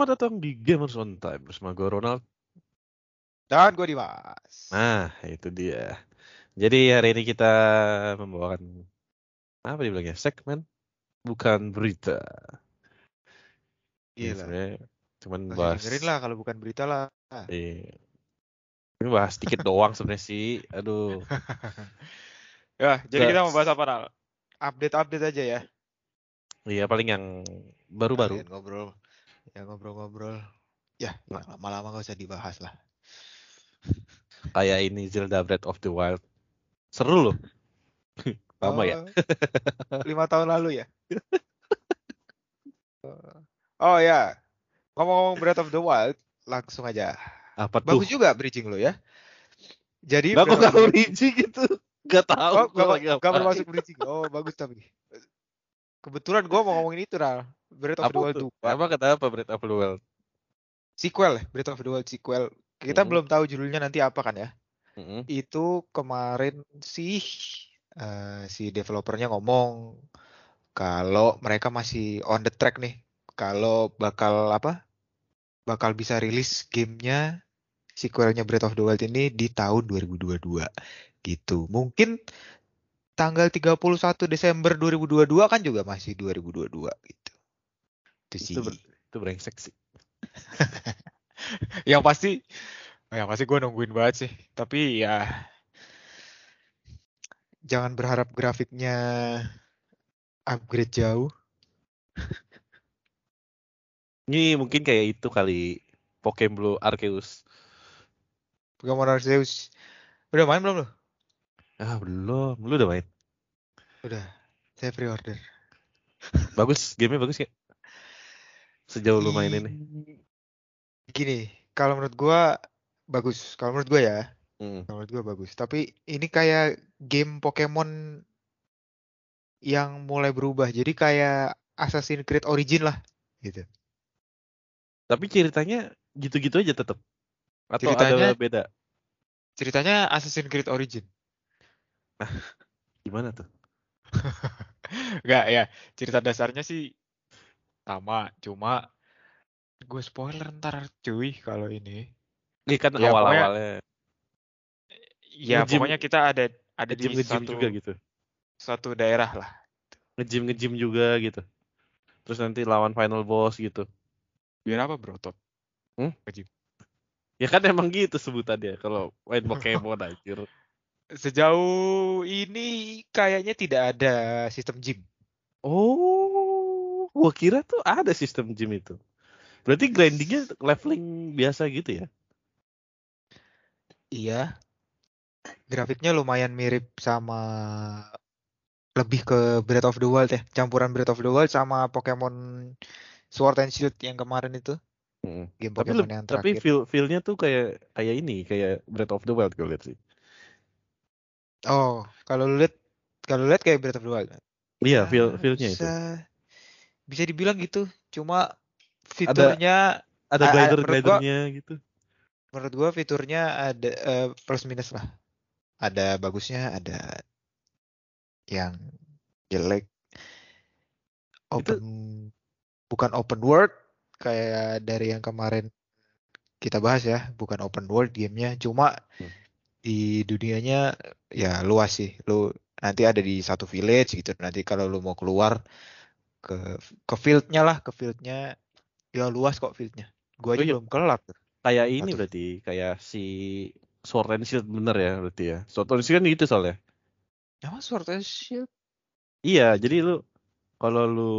Selamat datang di Gamers on Time bersama gue Ronald. Dan gue Dimas. Nah, itu dia. Jadi hari ini kita membawakan apa dibilangnya segmen bukan berita. Iya Ya, lah. cuman usah bahas. dengerin lah kalau bukan berita lah. Iya. Ini bahas dikit doang sebenarnya sih. Aduh. Ya, jadi kita mau bahas apa Nal? Update-update aja ya. Iya paling yang baru-baru. Ngobrol. Ya ngobrol-ngobrol. Ya, yang lama-lama gak usah dibahas lah. Kayak ini Zelda Breath of the Wild. Seru loh. Lama ya. Oh, Lima tahun lalu ya. oh ya. Ngomong-ngomong Breath of the Wild, langsung aja. Apa tuh? Bagus juga bridging lo ya. Jadi Lah kok Breath of gak the Wild- bridging gitu? Gak tahu. Oh, gak, gak bermasuk bridging. Oh, bagus tapi. Kebetulan gue mau ngomongin itu, Ral. Breath of Apa the Wild tuh? 2. Apa kata apa Breath of the Wild? Sequel Breath of the Wild sequel. Kita belum tahu judulnya nanti apa kan ya. Itu kemarin sih eh, si developernya ngomong kalau mereka masih on the track nih. Kalau bakal apa? Bakal bisa rilis gamenya sequelnya Breath of the Wild ini di tahun 2022 gitu. Mungkin tanggal 31 Desember 2022 kan juga masih 2022 gitu. Itu sih. Itu, ber- itu brengsek sih. Yang pasti yang pasti gue nungguin banget sih. Tapi ya jangan berharap grafiknya upgrade jauh. Ini mungkin kayak itu kali Pokemon Blue Arceus. Pokemon Arceus. Udah main belum lo? Ah belum, lu udah main. Udah. Saya pre-order. Bagus, gamenya bagus ya. Sejauh lu main ini. Gini, kalau menurut gua bagus. Kalau menurut gua ya, Hmm. kalau menurut gua bagus. Tapi ini kayak game Pokemon yang mulai berubah. Jadi kayak Assassin's Creed Origin lah, gitu. Tapi ceritanya gitu-gitu aja tetap. Atau Ceritanya- ada beda? Ceritanya Assassin's Creed Origin. Gimana tuh? Enggak ya, cerita dasarnya sih sama, cuma gue spoiler ntar cuy kalau ini. Ini kan Ya, awal-awalnya Ya Nge-gym- pokoknya kita ada ada di ngejim ngejim satu juga gitu. suatu daerah lah. Ngejim ngejim juga gitu. Terus nanti lawan final boss gitu. Biar apa berotot? Hmm? Nge-gym. Ya kan emang gitu sebutannya kalau main Pokemon anjir. Sejauh ini kayaknya tidak ada sistem gym. Oh, gua kira tuh ada sistem gym itu. Berarti grindingnya leveling biasa gitu ya? Iya. Grafiknya lumayan mirip sama lebih ke Breath of the Wild ya, campuran Breath of the Wild sama Pokemon Sword and Shield yang kemarin itu. Mm. Game Tapi Pokemon leb- yang tapi feel feelnya tuh kayak kayak ini kayak Breath of the Wild gue lihat sih. Oh, kalau lu lihat kalau lu lihat kayak Breath of the Wild. Iya Ya, feel feelnya itu. Bisa dibilang gitu. Cuma fiturnya Ada ah, glider glidernya gitu. menurut gua fiturnya ada eh, plus minus lah. Ada bagusnya, ada yang jelek. Open bukan open world kayak dari yang kemarin kita bahas ya, bukan open world gamenya, cuma Hmm. di dunianya ya luas sih. Lu nanti ada di satu village gitu. Nanti kalau lu mau keluar ke ke fieldnya lah, ke fieldnya ya luas kok fieldnya. Gua Oh aja iya. belum kelar. Kayak ini Satu. berarti kayak si Sword and Shield bener ya berarti ya. Sword and Shield kan gitu soalnya. Emang Sword and Shield? Iya, jadi lu kalau lu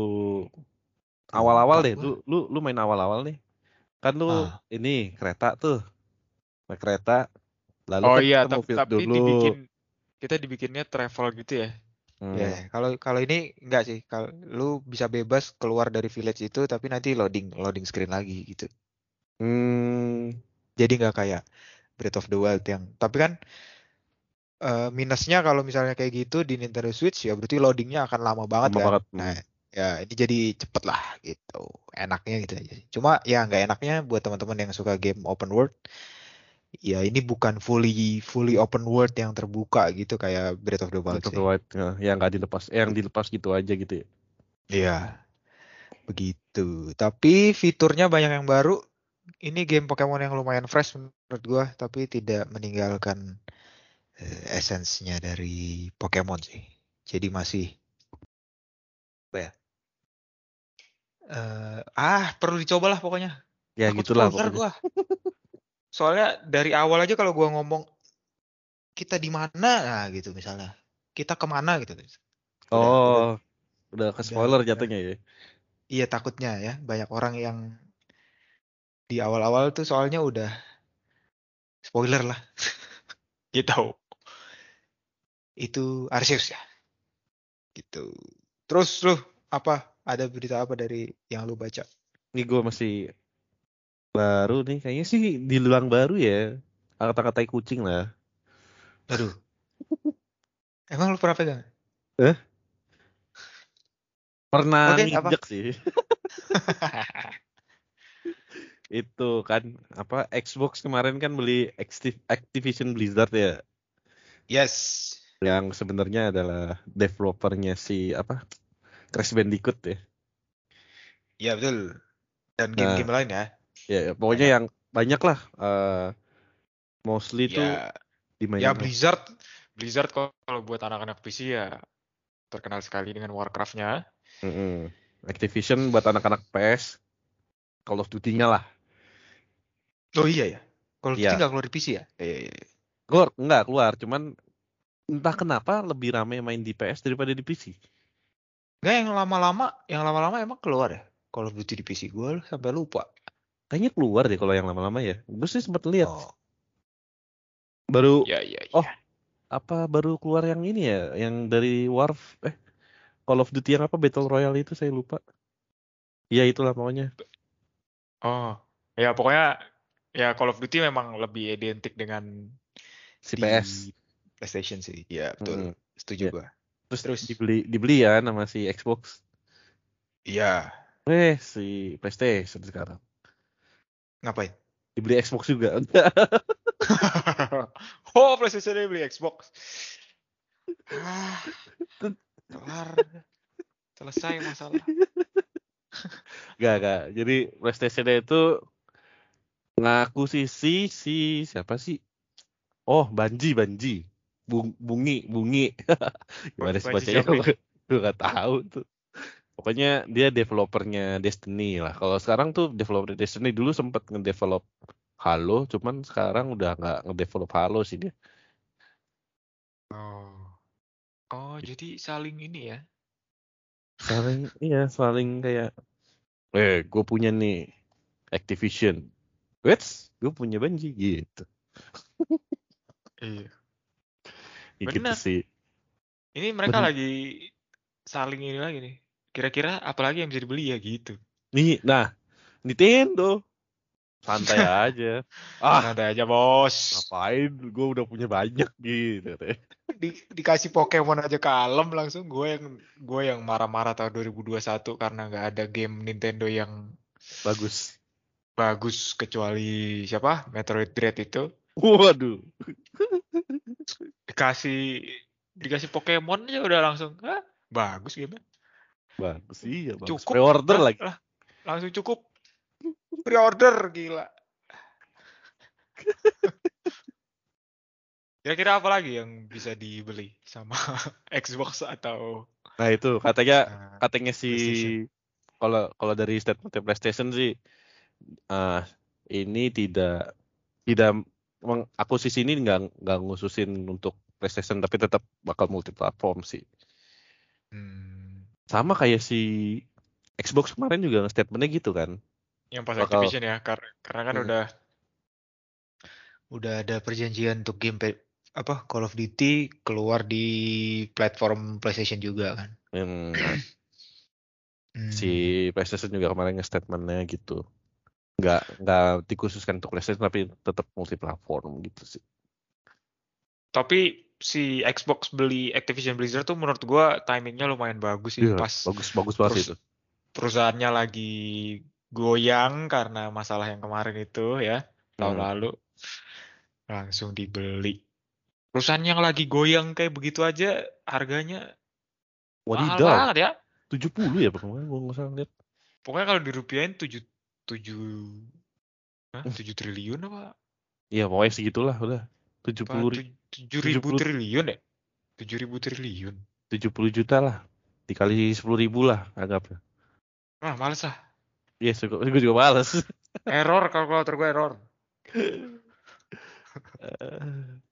awal-awal deh, lu lu lu main awal-awal nih. Kan lu Ah. ini kereta tuh. Naik kereta. Lalu Oh kan iya, kita mau tapi, field tapi dulu. dibikin kita dibikinnya travel gitu ya. Hmm. Ya, kalau kalau ini enggak sih. Kalau lu bisa bebas keluar dari village itu tapi nanti loading loading screen lagi gitu. Hmm. Jadi nggak kayak Breath of the Wild yang tapi kan eh, minusnya kalau misalnya kayak gitu di Nintendo Switch ya berarti loadingnya akan lama banget Lama kan. banget. Nah, ya ini jadi cepet lah gitu. Enaknya gitu aja. Cuma ya nggak enaknya buat teman-teman yang suka game open world ya ini bukan fully fully open world yang terbuka gitu kayak Breath of the Wild Breath of sih. the Wild ya, yang nggak dilepas, eh, yang dilepas gitu aja gitu ya. Iya. Begitu. Tapi fiturnya banyak yang baru. Ini game Pokemon yang lumayan fresh menurut gua, tapi tidak meninggalkan eh, esensinya dari Pokemon sih. Jadi masih apa ya? Eh, ah, perlu dicobalah pokoknya. Ya Takut gitulah pokoknya. gua. Soalnya dari awal aja kalau gua ngomong kita di mana, nah gitu misalnya. Kita ke mana gitu. Udah, Oh, udah ke udah, spoiler udah. jatuhnya ya. Iya takutnya ya, banyak orang yang di awal-awal tuh soalnya udah spoiler lah. gitu. Itu Arceus ya. Gitu. Terus lu apa? Ada berita apa dari yang lu baca? Ini gue masih baru nih, kayaknya sih dibilang baru ya. Kata-kata kucing lah. Aduh. Emang lu pernah pegang? Pernah Oke, apa? nginjek sih. Itu kan apa Xbox kemarin kan beli Activ- Activision Blizzard ya, yes. yang sebenarnya adalah developernya si apa Crash Bandicoot ya. Iya betul. Dan Nah. game-game lain ya. Ya, ya, pokoknya yang banyak lah. eh, mostly tuh Ya, dimainin. Ya Blizzard, Blizzard kalau kalau buat anak-anak PC ya terkenal sekali dengan Warcraft-nya. Mm-mm. Activision buat anak-anak PS, Call of Duty-nya lah. Oh iya ya. Kalau Iya. Duty nggak keluar di PC ya? Iya, iya, iya. Keluar, enggak keluar, cuman entah kenapa lebih rame main di PS daripada di PC. Nggak yang lama-lama, yang lama-lama emang keluar ya? Call of Duty di PC gue sampai lupa. Kayaknya keluar deh kalau yang lama-lama ya. Gue sih sempat lihat. Oh. Baru Ya ya ya. Oh. apa baru keluar yang ini ya, yang dari Warf eh Call of Duty yang apa Battle Royale itu saya lupa. Iya itulah pokoknya. Oh, ya pokoknya ya Call of Duty memang lebih identik dengan Si Di PS. PlayStation sih. Iya betul. Mm-mm. Setuju Iya. gua. Terus, Terus? dibeli dibeli ya sama si Xbox. Iya. Eh si PlayStation sekarang. Ngapain? Dibeli Xbox juga. oh PlayStation dia beli Xbox. Ah, kelar. Selesai masalah. Gak, gak. Jadi PlayStation itu ngaku sih si si siapa sih? Oh, Banji, Banji. Bung, bungi, bungi. Gimana sih bacanya? Gue gak tahu tuh. Pokoknya dia developernya Destiny lah. Kalau sekarang tuh developer Destiny dulu sempat ngedevelop Halo, cuman sekarang udah nggak ngedevelop Halo sih dia. Oh. Oh, jadi saling ini ya. Saling, iya, saling kayak, eh, gue punya nih Activision. Wets, gue punya Bungie gitu. Iya. Ya gitu Bener. sih. Ini mereka Bener. lagi saling ini lagi nih. Kira-kira apa lagi yang bisa dibeli ya gitu. Nih, nah, Nintendo. Santai aja. Ah, Santai aja, Bos. ngapain? Gue udah punya banyak gitu. Di, dikasih Pokemon aja kalem langsung gue yang gue yang marah-marah tahun 2021 karena nggak ada game Nintendo yang Bagus. bagus kecuali siapa Metroid Dread itu Waduh. dikasih dikasih Pokemon aja udah langsung ah bagus game Bagus iya, bagus. cukup. Pre-order lagi. langsung cukup. Pre-order gila. Kira-kira apa lagi yang bisa dibeli sama Xbox atau Nah, itu katanya uh, katanya si kalau kalau dari statement PlayStation sih eh ini tidak tidak mengakuisisi ini nggak nggak ngususin untuk PlayStation tapi tetap bakal multiplatform sih. hmm, Sama kayak si Xbox kemarin juga statementnya gitu kan. Yang pas Bakal- Activision ya, kar- karena kan Hmm. udah udah ada perjanjian untuk game apa Call of Duty keluar di platform PlayStation juga kan Hmm. si PlayStation juga kemarin statementnya gitu. Nggak nggak dikhususkan untuk PlayStation tapi tetap multiplatform gitu sih. tapi si Xbox beli Activision Blizzard tuh menurut gua timingnya lumayan bagus sih Iya, pas bagus bagus banget itu. perusahaannya lagi goyang karena masalah yang kemarin itu ya tahun Hmm. lalu langsung dibeli perusahaan yang lagi goyang kayak begitu aja harganya mahal Wadidaw, banget ya 70 ya kemarin gua nggak salah lihat. Pokoknya kalau dirupiahin tujuh tujuh Hah, tujuh triliun apa? Iya pokoknya segitulah udah. tujuh puluh tujuh ribu 70 triliun ya? Tujuh ribu triliun. tujuh puluh juta lah. Dikali sepuluh ribu lah anggapnya. Ah, males lah. Iya, yes, gue juga males. Error kalkulator gue error.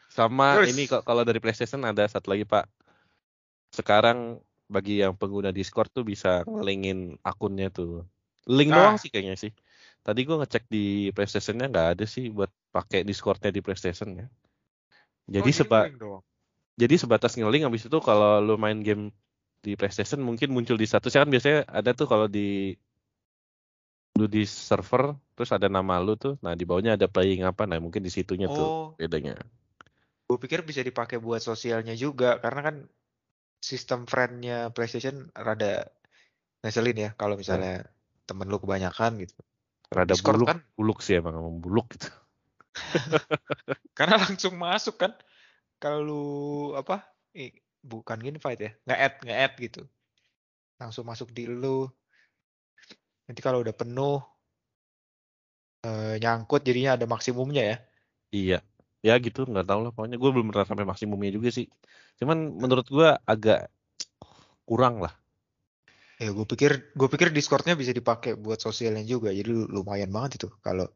Sama Terus. ini kok kalau dari PlayStation ada satu lagi Pak. Sekarang bagi yang pengguna Discord tuh bisa ngelingin akunnya tuh. Link Ah. doang sih kayaknya sih. Tadi gua ngecek di PlayStation-nya nggak ada sih buat pakai Discord-nya di PlayStation ya. Jadi Oh, seba jadi sebatas ngelink habis itu kalau lu main game di PlayStation mungkin muncul di statusnya kan biasanya ada tuh kalau di lu di server terus ada nama lu tuh. Nah, di bawahnya ada playing apa. Nah, mungkin di situnya tuh Oh, bedanya. gue pikir bisa dipakai buat sosialnya juga karena kan sistem friend-nya PlayStation rada ngeselin ya kalau misalnya temen lu kebanyakan gitu. Rada Discord buluk, kan buluk sih emang emang buluk gitu. Karena langsung masuk kan. kalau lu apa? eh, bukan invite ya, nge-add nge-add gitu. Langsung masuk di lu. Nanti kalau udah penuh eh, nyangkut jadinya ada maksimumnya ya. Iya, ya gitu nggak tahu lah pokoknya gue belum pernah sampai maksimumnya juga sih. Cuman menurut gue agak kurang lah. Ya gue pikir gue pikir Discordnya bisa dipakai buat sosialnya juga. Jadi lu- lumayan banget itu kalau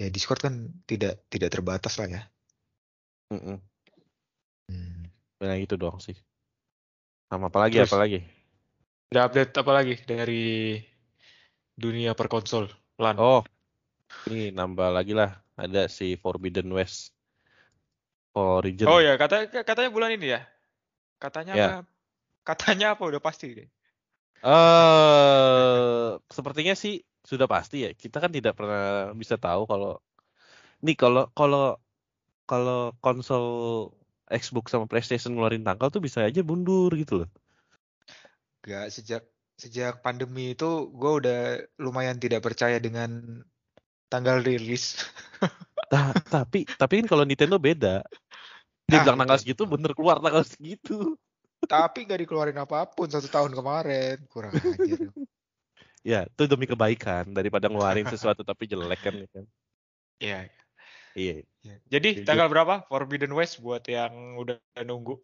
ya Discord kan tidak tidak terbatas lah ya. Mm-mm. Hmm. Nah itu doang sih. Sama apa lagi Terus? apa lagi? Ada update apa lagi dari dunia per konsol? LAN. Oh, ini nambah lagi lah. Ada si Forbidden West Origin. Oh ya, kata katanya bulan ini ya. Katanya Ya. apa? Katanya apa udah pasti deh. Eh, sepertinya sih sudah pasti ya. Kita kan tidak pernah bisa tahu kalau nih kalau kalau kalau konsol Xbox sama PlayStation ngeluarin tanggal tuh bisa aja mundur gitu loh. Gak sejak sejak pandemi itu gue udah lumayan tidak percaya dengan tanggal rilis. Nah, tapi tapi kan kalau Nintendo beda. Dia Nah, bilang tanggal itu. segitu bener keluar tanggal segitu. Tapi gak dikeluarin apa pun satu tahun kemarin. Kurang ajar. Ya, itu demi kebaikan daripada ngeluarin sesuatu tapi jelek kan ya kan. Iya. Iya. Jadi Jujur. tanggal berapa Forbidden West buat yang udah nunggu?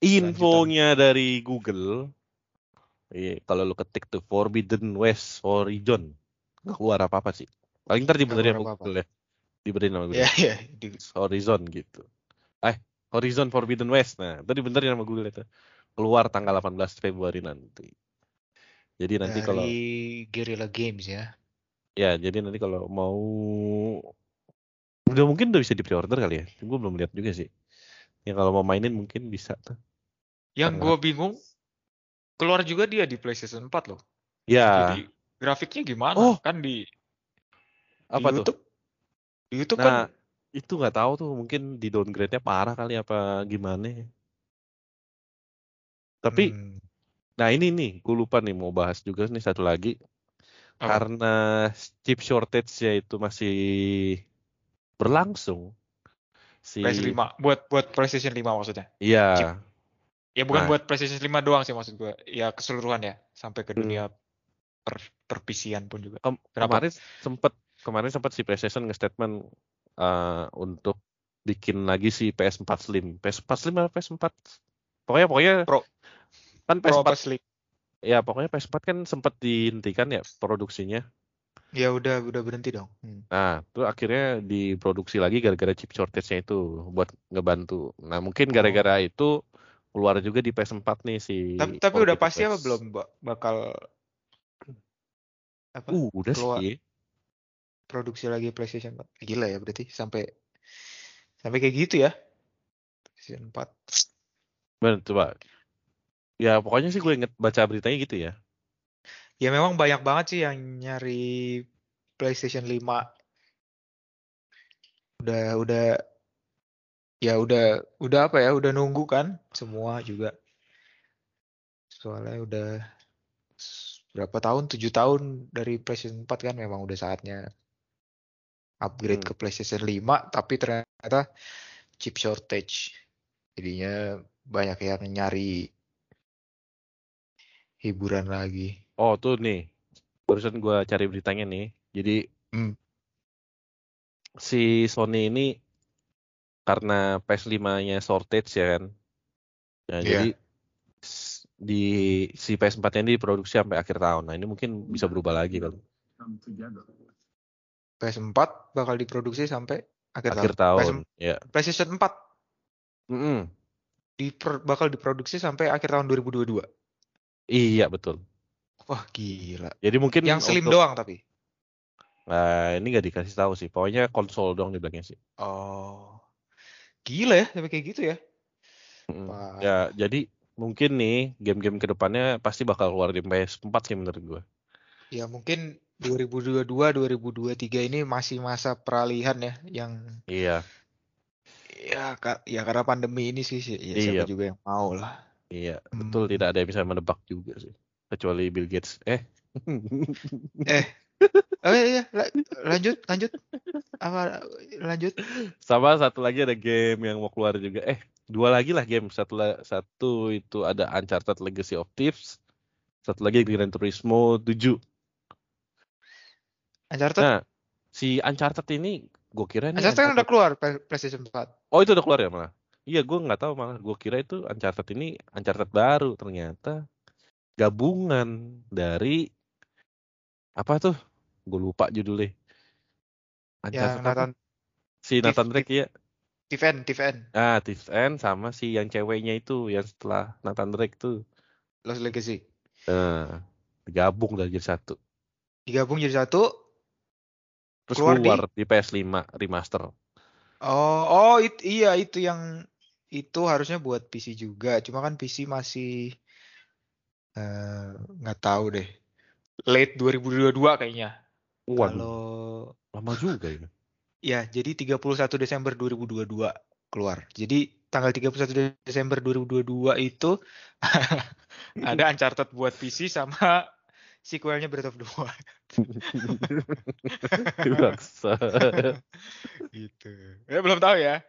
Infonya dari Google. Iya, kalau lu ketik tuh Forbidden West Horizon. Nggak keluar apa-apa sih. Paling ntar dibenerin sama. Google ya. Dibenerin sama Google. ya ya. Di, Horizon gitu. Eh, Horizon Forbidden West. Nah, itu dibenerin sama Google itu. Keluar tanggal 18 Februari nanti. Jadi nanti dari kalau Guerrilla Games ya. ya, jadi nanti kalau mau udah mungkin udah bisa di pre-order kali ya. Gue belum lihat juga sih. Ya kalau mau mainin mungkin bisa tuh. Yang gue bingung keluar juga dia di PlayStation 4 loh. Ya, Jadi grafiknya gimana? Oh. Kan di, apa di tuh? YouTube. Di YouTube Nah, kan itu nggak tahu tuh mungkin di downgrade-nya parah kali apa gimana. Tapi Hmm, nah ini nih, gue lupa nih mau bahas juga nih satu lagi. Apa? Karena chip shortage-nya itu masih berlangsung. Si PS5 buat buat PlayStation 5 maksudnya. Iya, chip. Ya bukan Nah. buat PlayStation 5 doang sih maksud gue. Ya keseluruhan ya sampai ke Hmm. dunia per perpisian pun juga. Kem- Kenapa? kemarin sempet kemarin sempat si PlayStation nge-statement eh, untuk bikin lagi si PS4 Slim. PS4 Slim atau PS4? Pokoknya pokoknya Pro. Kan Pro PS4 apa Slim? ya pokoknya PS4 kan sempat dihentikan ya produksinya. Ya udah udah berhenti dong. Hmm. Nah, itu akhirnya diproduksi lagi gara-gara chip shortage-nya itu buat ngebantu. Nah, mungkin gara-gara itu keluar juga di PS4 nih si Tapi tapi udah pasti apa belum Mbak, bakal apa Uh, udah keluar sih. produksi lagi PlayStation 4. Gila ya berarti sampai sampai kayak gitu ya. PlayStation 4. Bener, coba. Ya, pokoknya sih gue inget baca beritanya gitu ya. Ya memang banyak banget sih yang nyari PlayStation 5. Udah udah ya udah udah apa ya? Udah nunggu kan semua juga. Soalnya udah berapa tahun? 7 tahun dari PlayStation 4 kan memang udah saatnya upgrade Hmm. ke PlayStation 5 tapi ternyata chip shortage. Jadinya banyak yang nyari hiburan lagi. Oh, tuh nih. barusan gue cari beritanya nih. Jadi Hmm. si Sony ini karena PS5-nya shortage ya kan. Nah, Iya. jadi di si PS4 ini diproduksi sampai akhir tahun. Nah, ini mungkin bisa berubah lagi kalau PS4 bakal diproduksi sampai akhir, akhir tahun. tahun. Ya. PS- PlayStation 4 Mm-mm. dipro- bakal diproduksi sampai akhir tahun 2022. Iya, betul. Wah, gila. Jadi mungkin Yang slim untuk- doang tapi. Nah, ini nggak dikasih tahu sih. Pokoknya konsol doang dibilangnya sih. Oh. Gila ya sampai kayak gitu ya. Mm. Wah. Ya, jadi mungkin nih game-game ke depannya pasti bakal keluar di PS4 sih menurut gue. Ya mungkin 2022 2023 ini masih masa peralihan ya yang Iya, ya ya karena pandemi ini sih sih, ya siapa Iya. juga yang mau lah. Iya, betul. Hmm. Tidak ada yang bisa menebak juga sih. Kecuali Bill Gates. Eh, Eh. Oh iya, iya. La- lanjut lanjut. Apa lanjut? sama satu lagi ada game yang mau keluar juga. Eh, dua lagi lah game. Satu satu itu ada Uncharted Legacy of Thieves. Satu lagi Gran Turismo 7. Uncharted. Nah, si Uncharted ini gue kira ini Uncharted kan udah Uncharted- keluar Play- PlayStation 4. Oh itu udah keluar ya malah? Iya gue nggak tahu malah. Gue kira itu Uncharted ini Uncharted baru ternyata gabungan dari apa tuh? Gue lupa judulnya. Uncharted apa? Nathan Si Nathan Drake ya. Tiffen Tiffen Ah, Thief's End sama si yang ceweknya itu yang setelah Nathan Drake tuh. Lost Legacy. Nah, digabung dari jadi satu. Digabung jadi satu. Terus Keluar keluar, di- di... PS5 remaster. Oh, oh it- iya itu yang itu harusnya buat PC juga. Cuma kan PC masih eh, nggak tahu deh. Late 2022 kayaknya. Waduh, Kalau lama juga ya. ya jadi 31 Desember 2022 keluar. Jadi tanggal 31 Desember 2022 itu ada Uncharted buat PC sama sequelnya Breath of the Wild. Gitu. Ya belum tahu ya.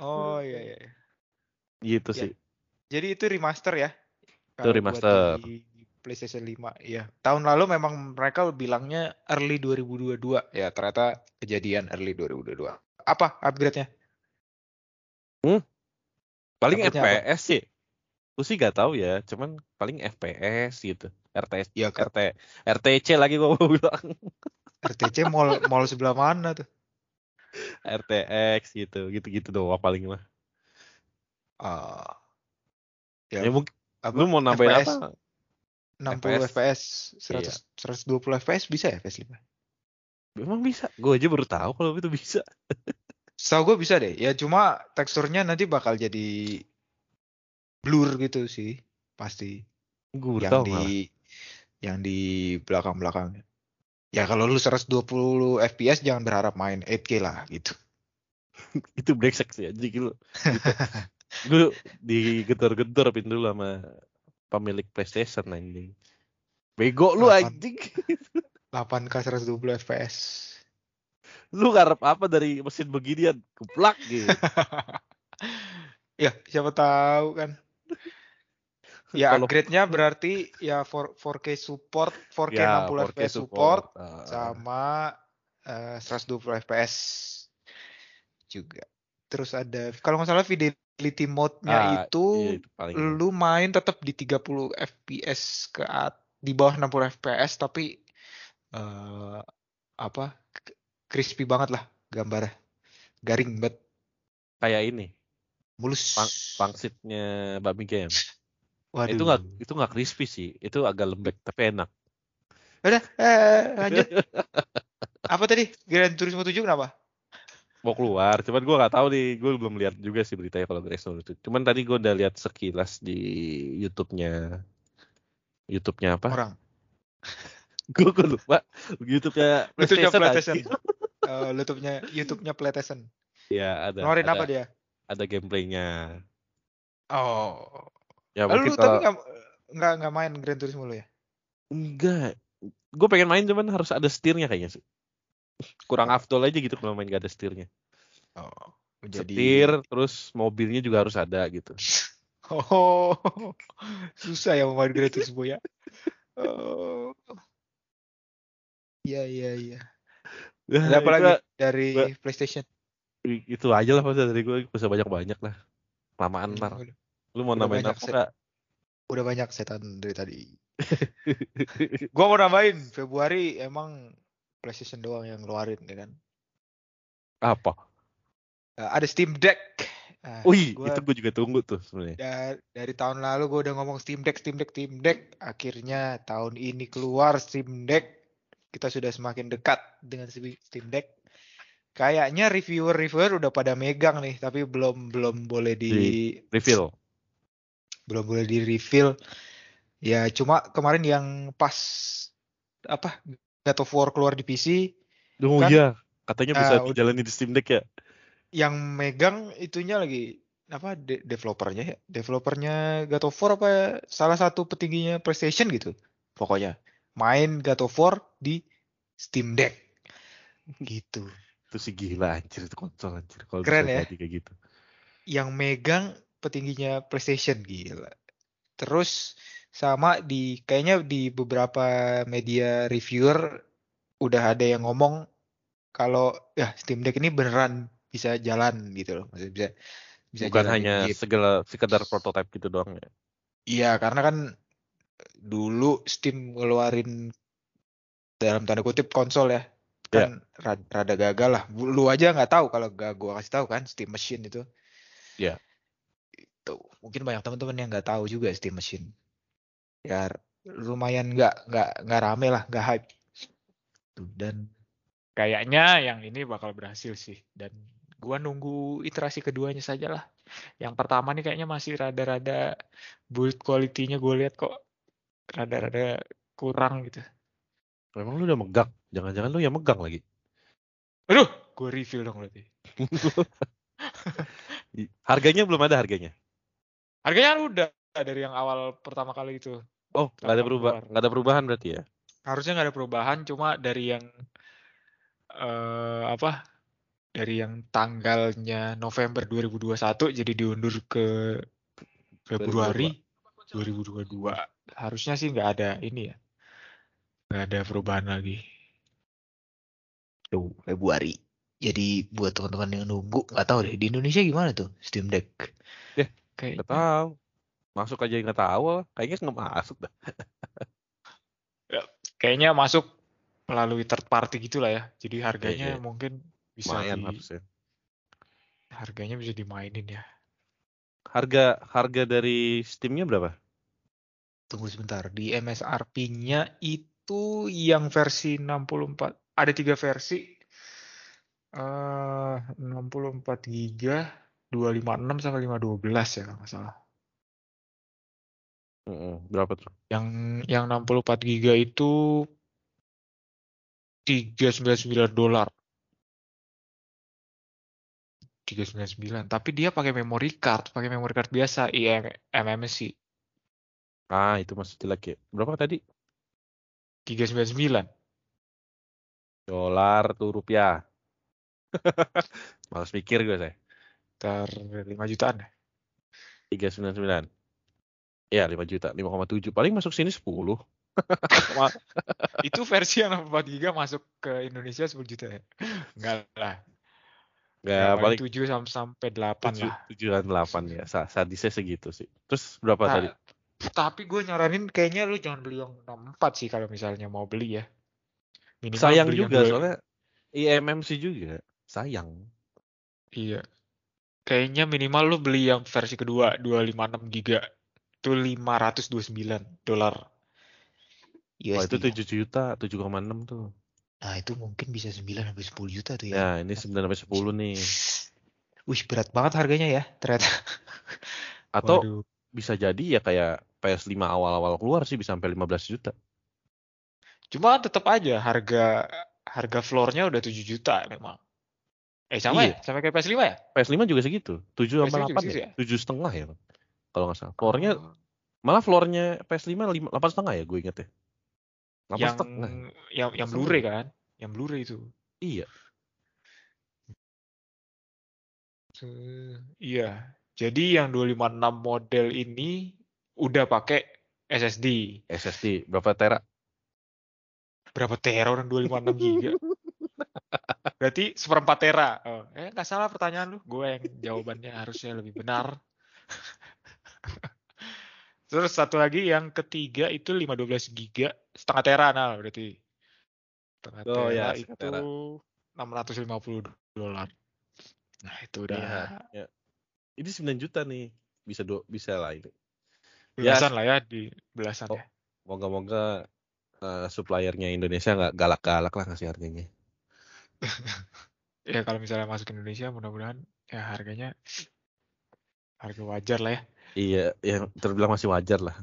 Oh iya iya. Gitu Ya, sih. Jadi itu remaster ya? Itu remaster. di PlayStation 5. Iya. Tahun lalu memang mereka bilangnya early 2022. Ya ternyata kejadian early 2022. Apa upgrade-nya? Paling Upgrade-nya apa? FPS sih. Gue sih gak tahu ya, cuman paling FPS gitu. RTS, Ya ke RT, RTC lagi gue mau bilang. RTC mall mall sebelah mana tuh? RTX gitu, gitu-gitu doang paling mah. Ah, Ya, ya mungkin apa? lu mau nambahin FPS apa? 60 FPS, Iya. 100 120 FPS bisa ya PS5? Memang bisa. Gue aja baru tahu kalau itu bisa. Setahu gue bisa deh. Ya cuma teksturnya nanti bakal jadi blur gitu sih, pasti. Gue yang tahu di malah. yang di belakang-belakangnya. Ya kalau lu 120 FPS jangan berharap main 8K lah gitu. Itu brengsek sih anjing lu. Gue digedor-gedor pintu dulu sama pemilik PlayStation anjing. Bego lu Delapan. anjing. 8K 120 FPS. Lu ngarep apa dari mesin beginian? Keplak gitu. ya, siapa tahu kan. Ya Kalau- upgrade-nya berarti ya 4, 4K support, 4K Ya, 60 4K FPS support, Ah. sama eh, 120 FPS juga. Terus ada kalau nggak salah fidelity mode-nya Ah, itu iya, itu paling lu main tetap di 30 FPS ke at- di bawah 60 FPS tapi eh apa crispy banget lah gambarnya. Garing banget. Kayak ini. Mulus. Pang pangsitnya Babi Game. waduh. Itu nggak itu nggak crispy sih, itu agak lembek tapi enak. udah eh, lanjut. Apa tadi? Gran Turismo 7 kenapa Mau keluar, cuman gua nggak tahu nih, gue belum lihat juga sih beritanya kalau Turismo itu. Cuman tadi gue udah lihat sekilas di YouTube-nya YouTube-nya apa? orang Gue lupa. YouTube-nya YouTube-nya PlayStation. Eh, YouTube-nya YouTube-nya PlayStation Ya ada. ngeluarin apa dia Ada gameplaynya. oh Ya Lalu mungkin lu tapi kalau nggak nggak nggak main Gran Turismo lu ya enggak, gue pengen main cuman harus ada setirnya kayaknya sih. Kurang afdol aja gitu kalau main gak ada setirnya. oh jadi Setir, terus mobilnya juga harus ada gitu. Oh, susah ya mau main Gran Turismo ya. Oh. Iya iya iya. Ya, Ada apa lagi dari gua- PlayStation? itu aja lah maksudnya dari gue bisa banyak-banyak lah. Lamaan ntar. Lu mau udah banyak apa set. udah banyak setan dari tadi. Gua mau nambahin Februari emang PlayStation doang yang ngeluarin ya kan. apa? Eh, ada Steam Deck. Ah, Wih, gua itu gue juga tunggu tuh sebenarnya. da- dari tahun lalu gue udah ngomong Steam Deck, Steam Deck, Steam Deck. Akhirnya tahun ini keluar Steam Deck. Kita sudah semakin dekat dengan Steam Deck. Kayaknya reviewer-reviewer udah pada megang nih, tapi belum belum boleh di, Di- Reveal. belum boleh di reveal. Ya cuma kemarin yang pas apa God of War keluar di PC, Oh Kan, iya, katanya bisa uh, dijalani di Steam Deck ya. yang megang itunya lagi apa de- developernya ya? Developernya God of War apa salah satu petingginya PlayStation gitu pokoknya. Main God of War di Steam Deck. Gitu. Itu sih gila anjir itu konsol anjir. Kalau Keren ya? kayak gitu. yang megang petingginya PlayStation gila. Terus sama di kayaknya di beberapa media reviewer udah ada yang ngomong kalau ya Steam Deck ini beneran bisa jalan gitu loh maksudnya bisa bisa Bukan jalanin hanya game. segala sekedar prototype gitu doang ya. Iya, karena kan dulu Steam ngeluarin dalam tanda kutip konsol ya, kan ra- rada gagal lah. Lu aja nggak tahu kalau gak gua kasih tahu kan Steam Machine itu. Iya. Itu mungkin banyak teman-teman yang nggak tahu juga Steam Machine. Ya lumayan nggak nggak nggak rame lah, nggak hype. Tuh, dan Kayaknya yang ini bakal berhasil sih. Dan gua nunggu iterasi keduanya saja lah. Yang pertama nih kayaknya masih rada-rada build quality-nya gue lihat kok rada-rada kurang gitu. Memang lu udah megang, jangan-jangan lu yang megang lagi. Aduh, gue review dong berarti. Harganya belum ada harganya. Harganya udah dari yang awal pertama kali itu. Oh, nggak ada perubahan, keluar. nggak ada perubahan berarti ya? Harusnya nggak ada perubahan, cuma dari yang eh apa? Dari yang tanggalnya November 2021 jadi diundur ke Februari 2022. Harusnya sih nggak ada ini ya. Nggak ada perubahan lagi. tuh Februari. Jadi buat teman-teman yang nunggu nggak tahu deh di Indonesia gimana tuh Steam Deck. Kayak Nggak tahu. Masuk aja nggak tahu, kayaknya nggak masuk dah. kayaknya masuk melalui third party gitu lah ya. Jadi harganya iya. mungkin bisa di, harusnya. harganya bisa dimainin ya. Harga harga dari Steamnya berapa? Tunggu sebentar, di MSRP-nya itu yang versi 64 ada tiga versi. Eh 64 giga 256 sama 512 ya kalau nggak salah. Mm-mm, berapa tuh? Yang yang 64 giga itu 399 dolar. 399. Tapi dia pakai memory card, pakai memory card biasa IM MMC Ah, itu masih jelek ya. Berapa tadi? 399. Dolar tuh rupiah. Males mikir gue saya. Ter 5 jutaan ya. 399. Ya, 5 juta, 5,7. Paling masuk sini 10. Ma- Itu versi yang 64 giga masuk ke Indonesia 10 juta ya. Enggak lah. Nggak, Ya, paling paling 7 sampai sampai 8 lah. 7 8 ya. Sa- Sadisnya segitu sih. Terus berapa Nah, tadi? Tapi gue nyaranin kayaknya lu jangan beli yang 64 sih kalau misalnya mau beli ya. Minimal Sayang yang juga dua- soalnya IMMC juga. Sayang. Iya. Kayaknya minimal lu beli yang versi kedua 256 giga. Itu 529 dolar. Wah, itu USD. 7 juta, 7,6 tuh. Nah, itu mungkin bisa 9 sampai 10 juta tuh ya. Ya, ini 9 sampai 10 nih. Wih, berat banget harganya ya, ternyata. Atau Waduh. bisa jadi ya kayak PS5 awal-awal keluar sih bisa sampai 15 juta. Cuma tetap aja harga harga floornya udah 7 juta memang. Eh sama Iya. ya? Sama kayak PS5 ya? PS5 juga segitu. 7 PS5 sama juga 8 segitu ya? ya? 7 setengah ya. Kalau nggak salah. Floornya, malah floornya PS5 lima- 8 setengah ya gue inget ya. 8 yang setengah. yang yang Blu-ray kan? Yang Blu-ray itu. Iya. Eh, Iya. Jadi yang 256 model ini udah pakai SSD. SSD berapa tera? Berapa tera orang 256 giga? Berarti seperempat tera. Oh, eh nggak salah pertanyaan lu. Gue yang jawabannya harusnya lebih benar. Terus satu lagi yang ketiga itu 512 giga setengah tera nah berarti. Setengah Oh, tera ya, itu tera. 650 dolar. Nah, itu udah Iya, ya. Ini 9 juta nih. Bisa do, bisa lah ini. belasan lah ya di belasan Oh. ya. Moga-moga eh, suppliernya Indonesia nggak galak-galak lah ngasih harganya. Ya kalau misalnya masuk ke Indonesia mudah-mudahan ya harganya harga wajar lah ya. Iya, yang terbilang masih wajar lah.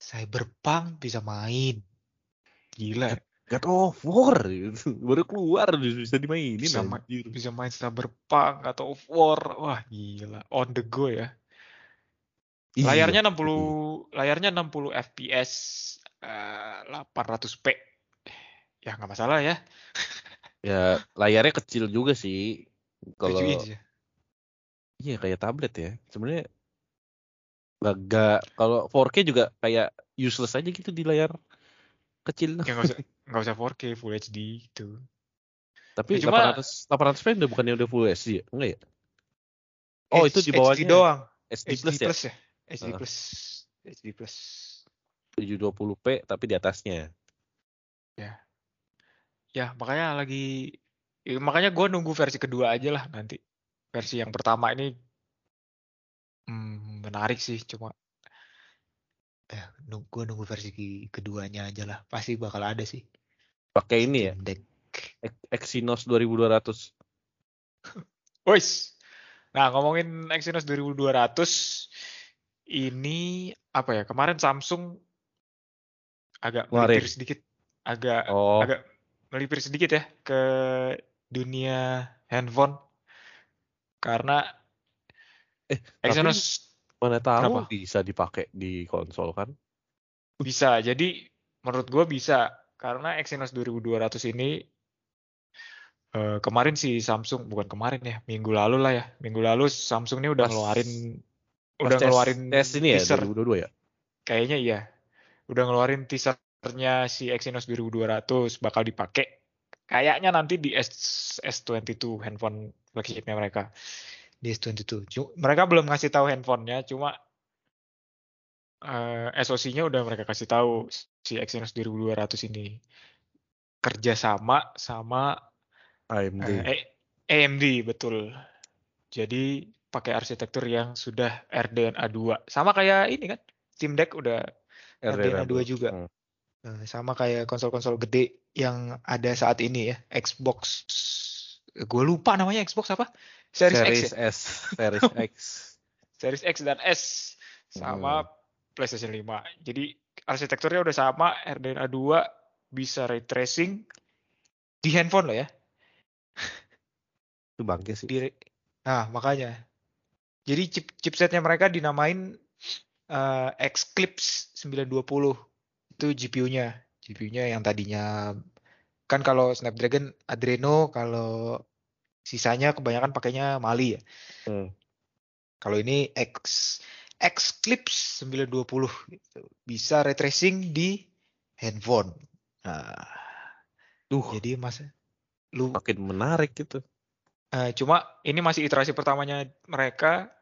Cyberpunk bisa main. Gila. God of War baru keluar bisa dimainin Bisa ma-. Bisa main Cyberpunk atau of War. Wah, gila. On the go ya. Iya. Layarnya 60 layarnya 60 fps eh, 800p. Ya nggak masalah ya. Ya layarnya kecil juga sih. Kalau 7 inch. Iya kayak tablet ya. Sebenarnya nggak kalau 4K juga kayak useless aja gitu di layar kecil. Ya nggak usah nggak usah 4K Full HD gitu. Tapi Ya, cuma- 800 800 p udah bukannya udah full HD ya? Enggak ya? Oh, itu di HD bawahnya doang. SD, HD plus ya? plus ya. HD Heeh. plus. HD plus. 720p tapi di atasnya. Ya makanya lagi ya, makanya gue nunggu versi kedua aja lah nanti. Versi yang pertama ini hmm, menarik sih cuma Ya, nunggu, nunggu versi keduanya aja lah. Pasti bakal ada sih. Pakai ini ya, Deck. Ex- Exynos 2200. Wis. Nah, ngomongin Exynos 2200 ini apa ya? Kemarin Samsung agak Ngeluarin. melipir sedikit, agak Oh, agak melipir sedikit ya ke dunia handphone karena eh Exynos mana tahu Kenapa? bisa dipakai di konsol kan? bisa. Jadi menurut gue bisa karena Exynos 2200 ini eh, kemarin si Samsung bukan kemarin ya, minggu lalu lah ya. Minggu lalu Samsung ini udah Pas- ngeluarin Pas udah tes- ngeluarin tes ini ya teaser 2022 ya? Kayaknya iya. Udah ngeluarin teasernya si Exynos 2200 bakal dipakai. Kayaknya nanti di S S22 handphone flagshipnya mereka. Di S22. Cu- Mereka belum ngasih tahu handphonenya, cuma eh, SoC-nya udah mereka kasih tahu si Exynos 2200 ini kerja sama sama AMD. eh, A- AMD betul. Jadi pakai arsitektur yang sudah RDNA 2. Sama kayak ini kan. Steam Deck udah RDNA 2 juga. Hmm. Eh, sama kayak konsol-konsol gede yang ada saat ini ya. Xbox. gue lupa namanya Xbox apa? Series, X Series ya? S, Series X. Series X dan S sama PlayStation 5. Jadi arsitekturnya udah sama, RDNA 2 bisa ray tracing di handphone loh ya. Itu bangke sih. Di, nah, makanya. Jadi chip chipsetnya mereka dinamain eh, Xclipse 920. Itu GPU-nya. GPU-nya yang tadinya kan kalau Snapdragon Adreno, kalau sisanya kebanyakan pakainya Mali ya. Hmm. Kalau ini X Xclipse 920 gitu. Bisa ray tracing di handphone. Nah, Duh, jadi mas lu makin menarik gitu. Eh, cuma ini masih iterasi pertamanya mereka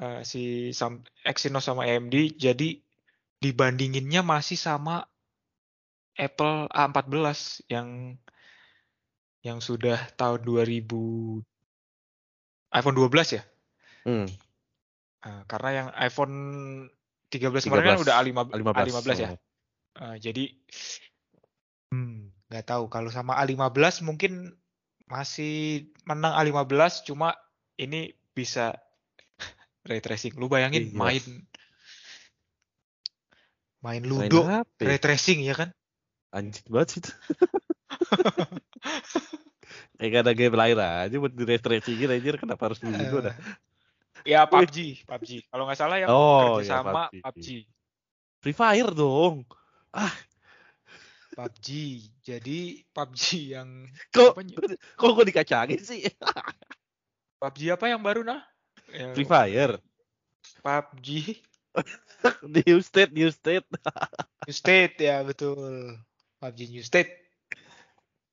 eh, si Sam- Exynos sama AMD jadi dibandinginnya masih sama Apple A14 yang yang sudah tahun 2000 iPhone 12 ya. Hmm. Eh, karena yang iPhone 13 kemarin kan 13, udah A15, 15. A15 ya. Hmm. Eh, jadi hmm, nggak tahu kalau sama A15 mungkin masih menang A15 cuma ini bisa ray tracing. Lu bayangin Iya. main main Main Ludo HP. ray tracing ya kan? Anjing banget sih itu. Kayak gak ada game lain aja buat di tracingin anjir kenapa harus Ludo dah. Ya PUBG, PUBG. Kalau nggak salah yang Oh, kerja ya, sama PUBG. PUBG. Free Fire dong. PUBG. Jadi PUBG yang Kok kok gue dikacangin sih? PUBG apa yang baru nah? Free Fire. PUBG New State, New State. New State ya betul. PUBG New State.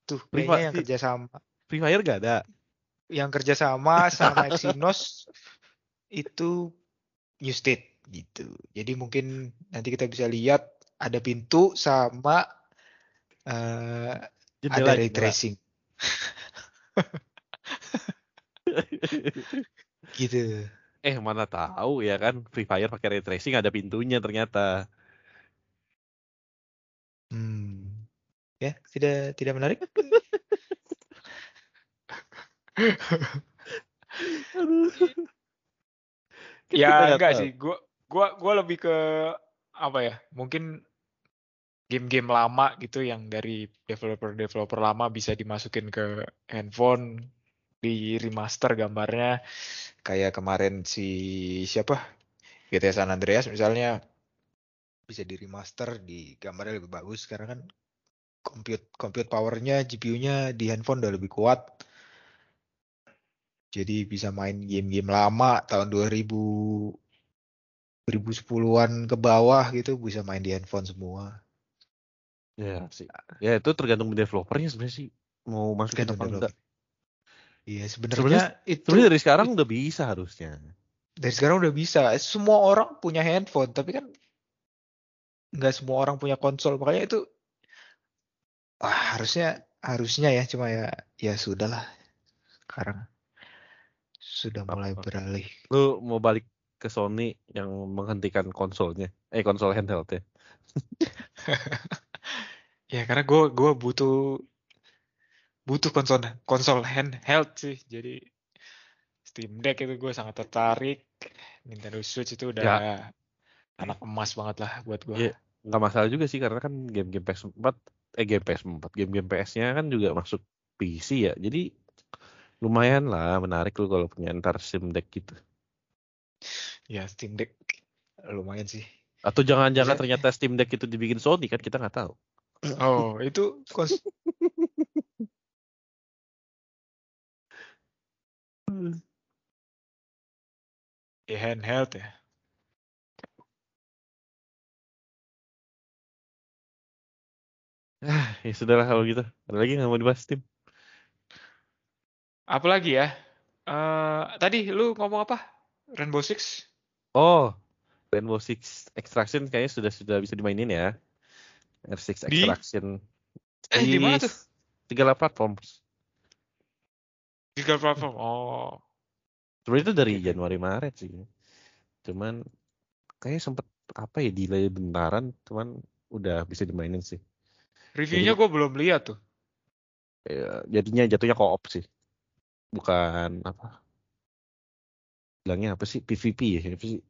Tuh Free kayaknya yang kerja sama Free Fire gak ada. yang kerja sama sama Exynos itu New State gitu. Jadi mungkin nanti kita bisa lihat ada pintu sama eh, Jendela, ada ray tracing gitu. Eh mana tahu ya kan Free Fire pakai ray tracing ada pintunya ternyata. Hmm. Ya, tidak tidak menarik. Ya nggak enggak tahu. sih, gua gua gua lebih ke apa ya? Mungkin game-game lama gitu yang dari developer-developer lama bisa dimasukin ke handphone di remaster gambarnya Kayak kemarin si siapa? GTA San Andreas misalnya bisa di remaster di gambarnya lebih bagus karena kan compute compute powernya GPU-nya di handphone udah lebih kuat. Jadi bisa main game-game lama tahun 2000 2010-an ke bawah gitu bisa main di handphone semua. Ya sih. Ya itu tergantung developernya sebenarnya sih mau masukin Tergantung apa enggak. Iya, sebenarnya itu Sebenarnya dari sekarang udah bisa harusnya. dari sekarang udah bisa. Semua orang punya handphone, tapi kan nggak semua orang punya konsol. Makanya itu ah, harusnya harusnya ya, cuma ya ya sudahlah. Sekarang sudah mulai Apa? beralih. Lu mau balik ke Sony yang menghentikan konsolnya. Eh konsol handheld ya. ya karena gua gua butuh butuh konsol konsol handheld sih. Jadi Steam Deck itu gue sangat tertarik. Nintendo Switch itu udah Ya. anak emas banget lah buat. Iya. Nggak masalah juga sih karena kan game-game PS4 eh game PS4, game-game PS-nya kan juga masuk PC ya. Jadi lumayan lah menarik lu kalau punya ntar Steam Deck gitu. Ya Steam Deck lumayan sih. Atau jangan-jangan Bisa- ternyata Steam Deck itu dibikin Sony kan kita nggak tahu. Oh itu ya handheld ya. Ah, ya sudahlah kalau gitu. Ada lagi nggak mau dibahas Steam? Apalagi ya? Eh tadi lu ngomong apa? Rainbow Six? Oh, Rainbow Six Extraction kayaknya sudah sudah bisa dimainin ya. R6 Di? Extraction. Eh, di mana tuh? Tiga platform. Tiga platform. Oh. Sebenarnya itu dari Oke, oke. Januari Maret sih. Cuman kayaknya sempet apa ya delay bentaran, cuman udah bisa dimainin sih. Reviewnya gue belum lihat tuh. Ya, jadinya jatuhnya co-op sih. Bukan apa? Bilangnya apa sih? PVP ya? Apa sih?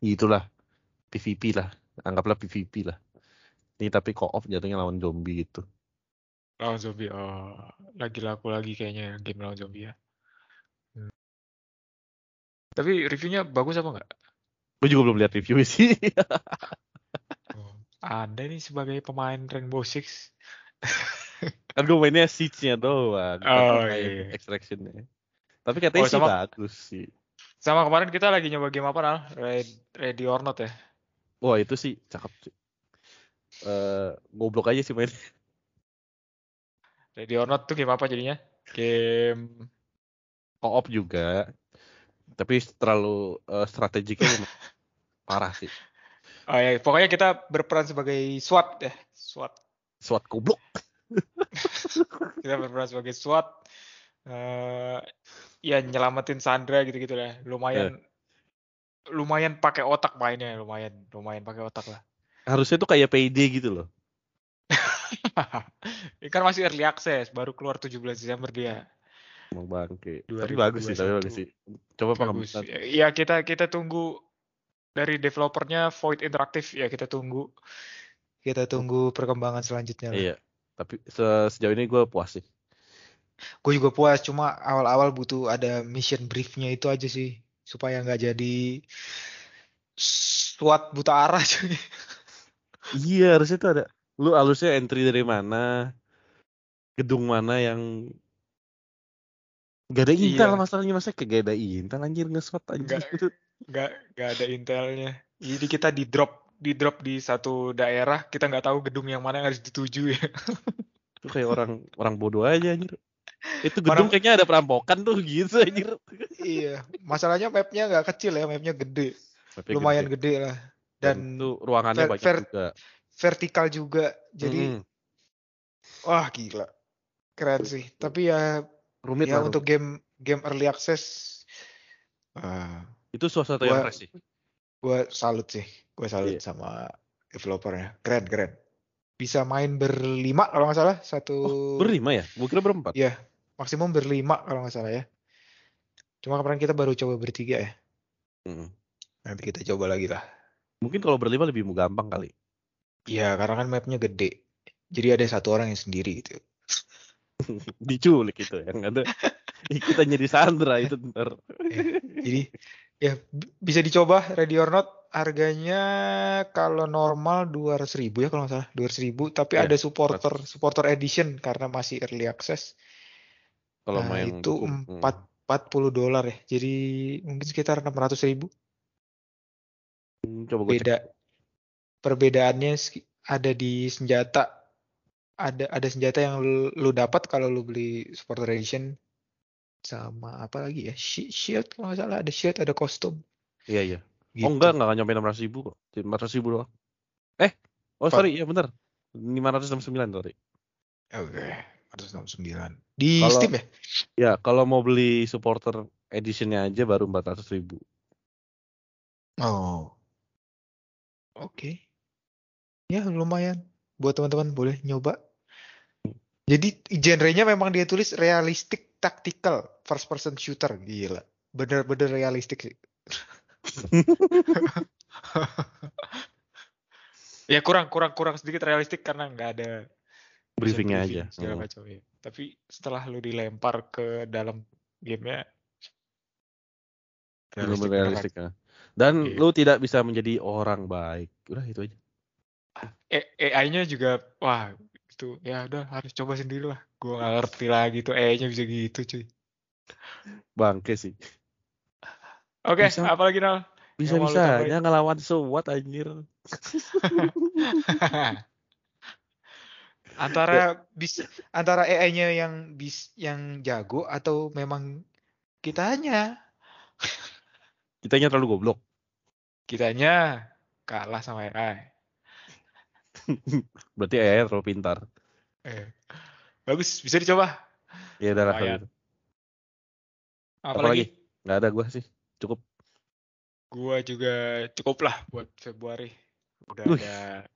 Itulah. PVP lah. Anggaplah PVP lah. Ini tapi co-op jatuhnya lawan zombie gitu. Lawan zombie. Oh, lagi laku lagi kayaknya game lawan zombie ya. Tapi reviewnya bagus apa enggak? Gue juga belum lihat review sih. Oh. Anda nih sebagai pemain Rainbow Six. kan gue mainnya Siege-nya doang. Oh, iya. Extraction-nya. Tapi katanya Oh, sih sama- bagus sih. Sama kemarin kita lagi nyoba game apa Nal? Red- Ready or Not ya? Wah itu sih cakep sih. Eh goblok aja sih main. Ready or Not tuh game apa jadinya? Game Co-op juga. Tapi terlalu eh, strategiknya parah sih. Oh ya, pokoknya kita berperan sebagai SWAT ya, SWAT. SWAT goblok. Kita berperan sebagai SWAT. eh ya nyelamatin Sandra gitu-gitu lah. Lumayan lumayan pakai otak mainnya, lumayan lumayan pakai otak lah. Harusnya tuh kayak PD gitu loh. Ini kan masih early access, baru keluar 17 Desember dia. Emang bangke. 2021. Tapi bagus sih, tapi bagus sih. Coba Bagus. pengembangan. Ya kita kita tunggu dari developernya Void Interactive ya kita tunggu. Kita tunggu perkembangan selanjutnya. lah. Iya. Tapi se- sejauh ini gue puas sih. Gue juga puas, cuma awal-awal butuh ada mission briefnya itu aja sih, supaya nggak jadi SWAT buta arah cuy. Iya harusnya tuh ada. Lu harusnya entry dari mana? Gedung mana yang Gak ada intel Iya. masalahnya masa kayak gak ada intel anjir nge-SWAT anjir. Nggak. Nggak nggak ada intelnya. Jadi kita di drop di drop di satu daerah, kita nggak tahu gedung yang mana yang harus dituju ya. Itu kayak orang orang bodoh aja anjir. Itu gedung Orang- kayaknya ada perampokan tuh gitu anjir. Iya, masalahnya mapnya nggak kecil ya, mapnya gede, Tapi lumayan gede. gede lah, Dan dan itu ruangannya ver- banyak ver- juga. vertikal juga, jadi Mm-mm. wah gila, keren sih. Tapi ya, rumit ya lah. untuk game game early access, ah, Itu suasana yang gua- fresh sih. gue salut sih, gue salut Iya. sama developernya, keren keren. Bisa main berlima kalau nggak salah, satu Oh, berlima ya? Gue kira berempat. Iya, maksimum berlima kalau nggak salah ya. Cuma kemarin kita baru coba bertiga ya. Mm. Nanti kita coba lagi lah. Mungkin kalau berlima lebih gampang kali. Iya, karena kan mapnya gede. Jadi ada satu orang yang sendiri gitu. Diculik itu yang ada. Kita jadi Sandra itu ntar. Jadi ya bisa dicoba Ready or Not. Harganya kalau normal 200 ribu ya kalau nggak salah 200 ribu. Tapi Iya, ada supporter supporter edition karena masih early access. Kalau Nah, main itu gitu. Mm. 4 40 dolar ya. Jadi mungkin sekitar 600 ribu. Hmm, Coba gue cek. beda perbedaannya ski- ada di senjata ada ada senjata yang lu, lu dapat kalau lu beli supporter edition sama apa lagi ya Shi- shield kalau nggak salah ada shield ada kostum Iya iya. gitu. Oh enggak enggak nyampe 600 ribu kok. 400 ribu doang. Eh, oh Apa? sorry, ya bener. 569 sorry. oke 169 di Kalau- Steam ya Ya, kalau mau beli supporter editionnya aja baru 400 ribu. oh oke ya lumayan buat teman-teman boleh nyoba jadi genrenya memang dia tulis realistic tactical first person shooter gila bener-bener realistik sih Ya kurang kurang kurang sedikit realistik karena nggak ada Briefingnya briefing aja. segala Hmm. macam ya. Tapi setelah lu dilempar ke dalam gamenya beneran. realistik ya. Dan Iya. lu tidak bisa menjadi orang baik. Udah itu aja. AI-nya juga wah itu ya udah harus coba sendiri lah. Gua nggak ngerti lagi tuh AI-nya bisa gitu cuy. Bangke sih. Oke, Bisa. apa lagi Nal? mau lu Bisa-bisanya ngelawan SWAT anjir. antara bis antara AI-nya yang bis yang jago atau memang kitanya Kitanya terlalu goblok. Kitanya kalah sama AI. Berarti AI terlalu pintar. Eh. Bagus, bisa dicoba. Ya udah lah gitu. Apa, lagi? Nggak ada gua sih. Cukup. Gua juga cukup lah buat Februari. Udah Wih. ada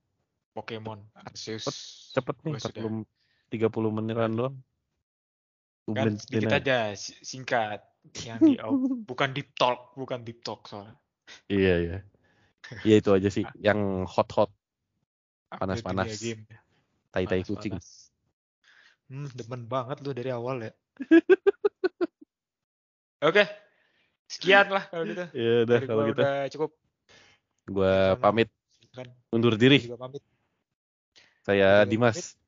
Pokemon Arceus. Cepet nih, Gua sudah. 40 30 menitan doang. Kan sedikit aja. aja si- singkat. Yang di out- bukan deep talk, bukan deep talk soalnya. Iya, iya. Iya itu aja sih. Yang hot-hot. Panas-panas. game. Tai-tai kucing. hmm, demen banget lu dari awal ya Oke. Sekian lah kalau gitu. Ya udah Dari kalau gua gitu. udah cukup. Gua Sama. pamit Kan undur Gua diri. juga pamit Saya Gua Dimas.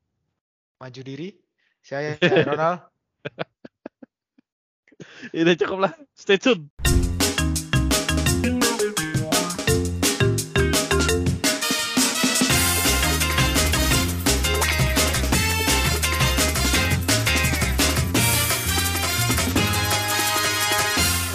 maju diri saya Ronald Ini cukup lah. Stay tune.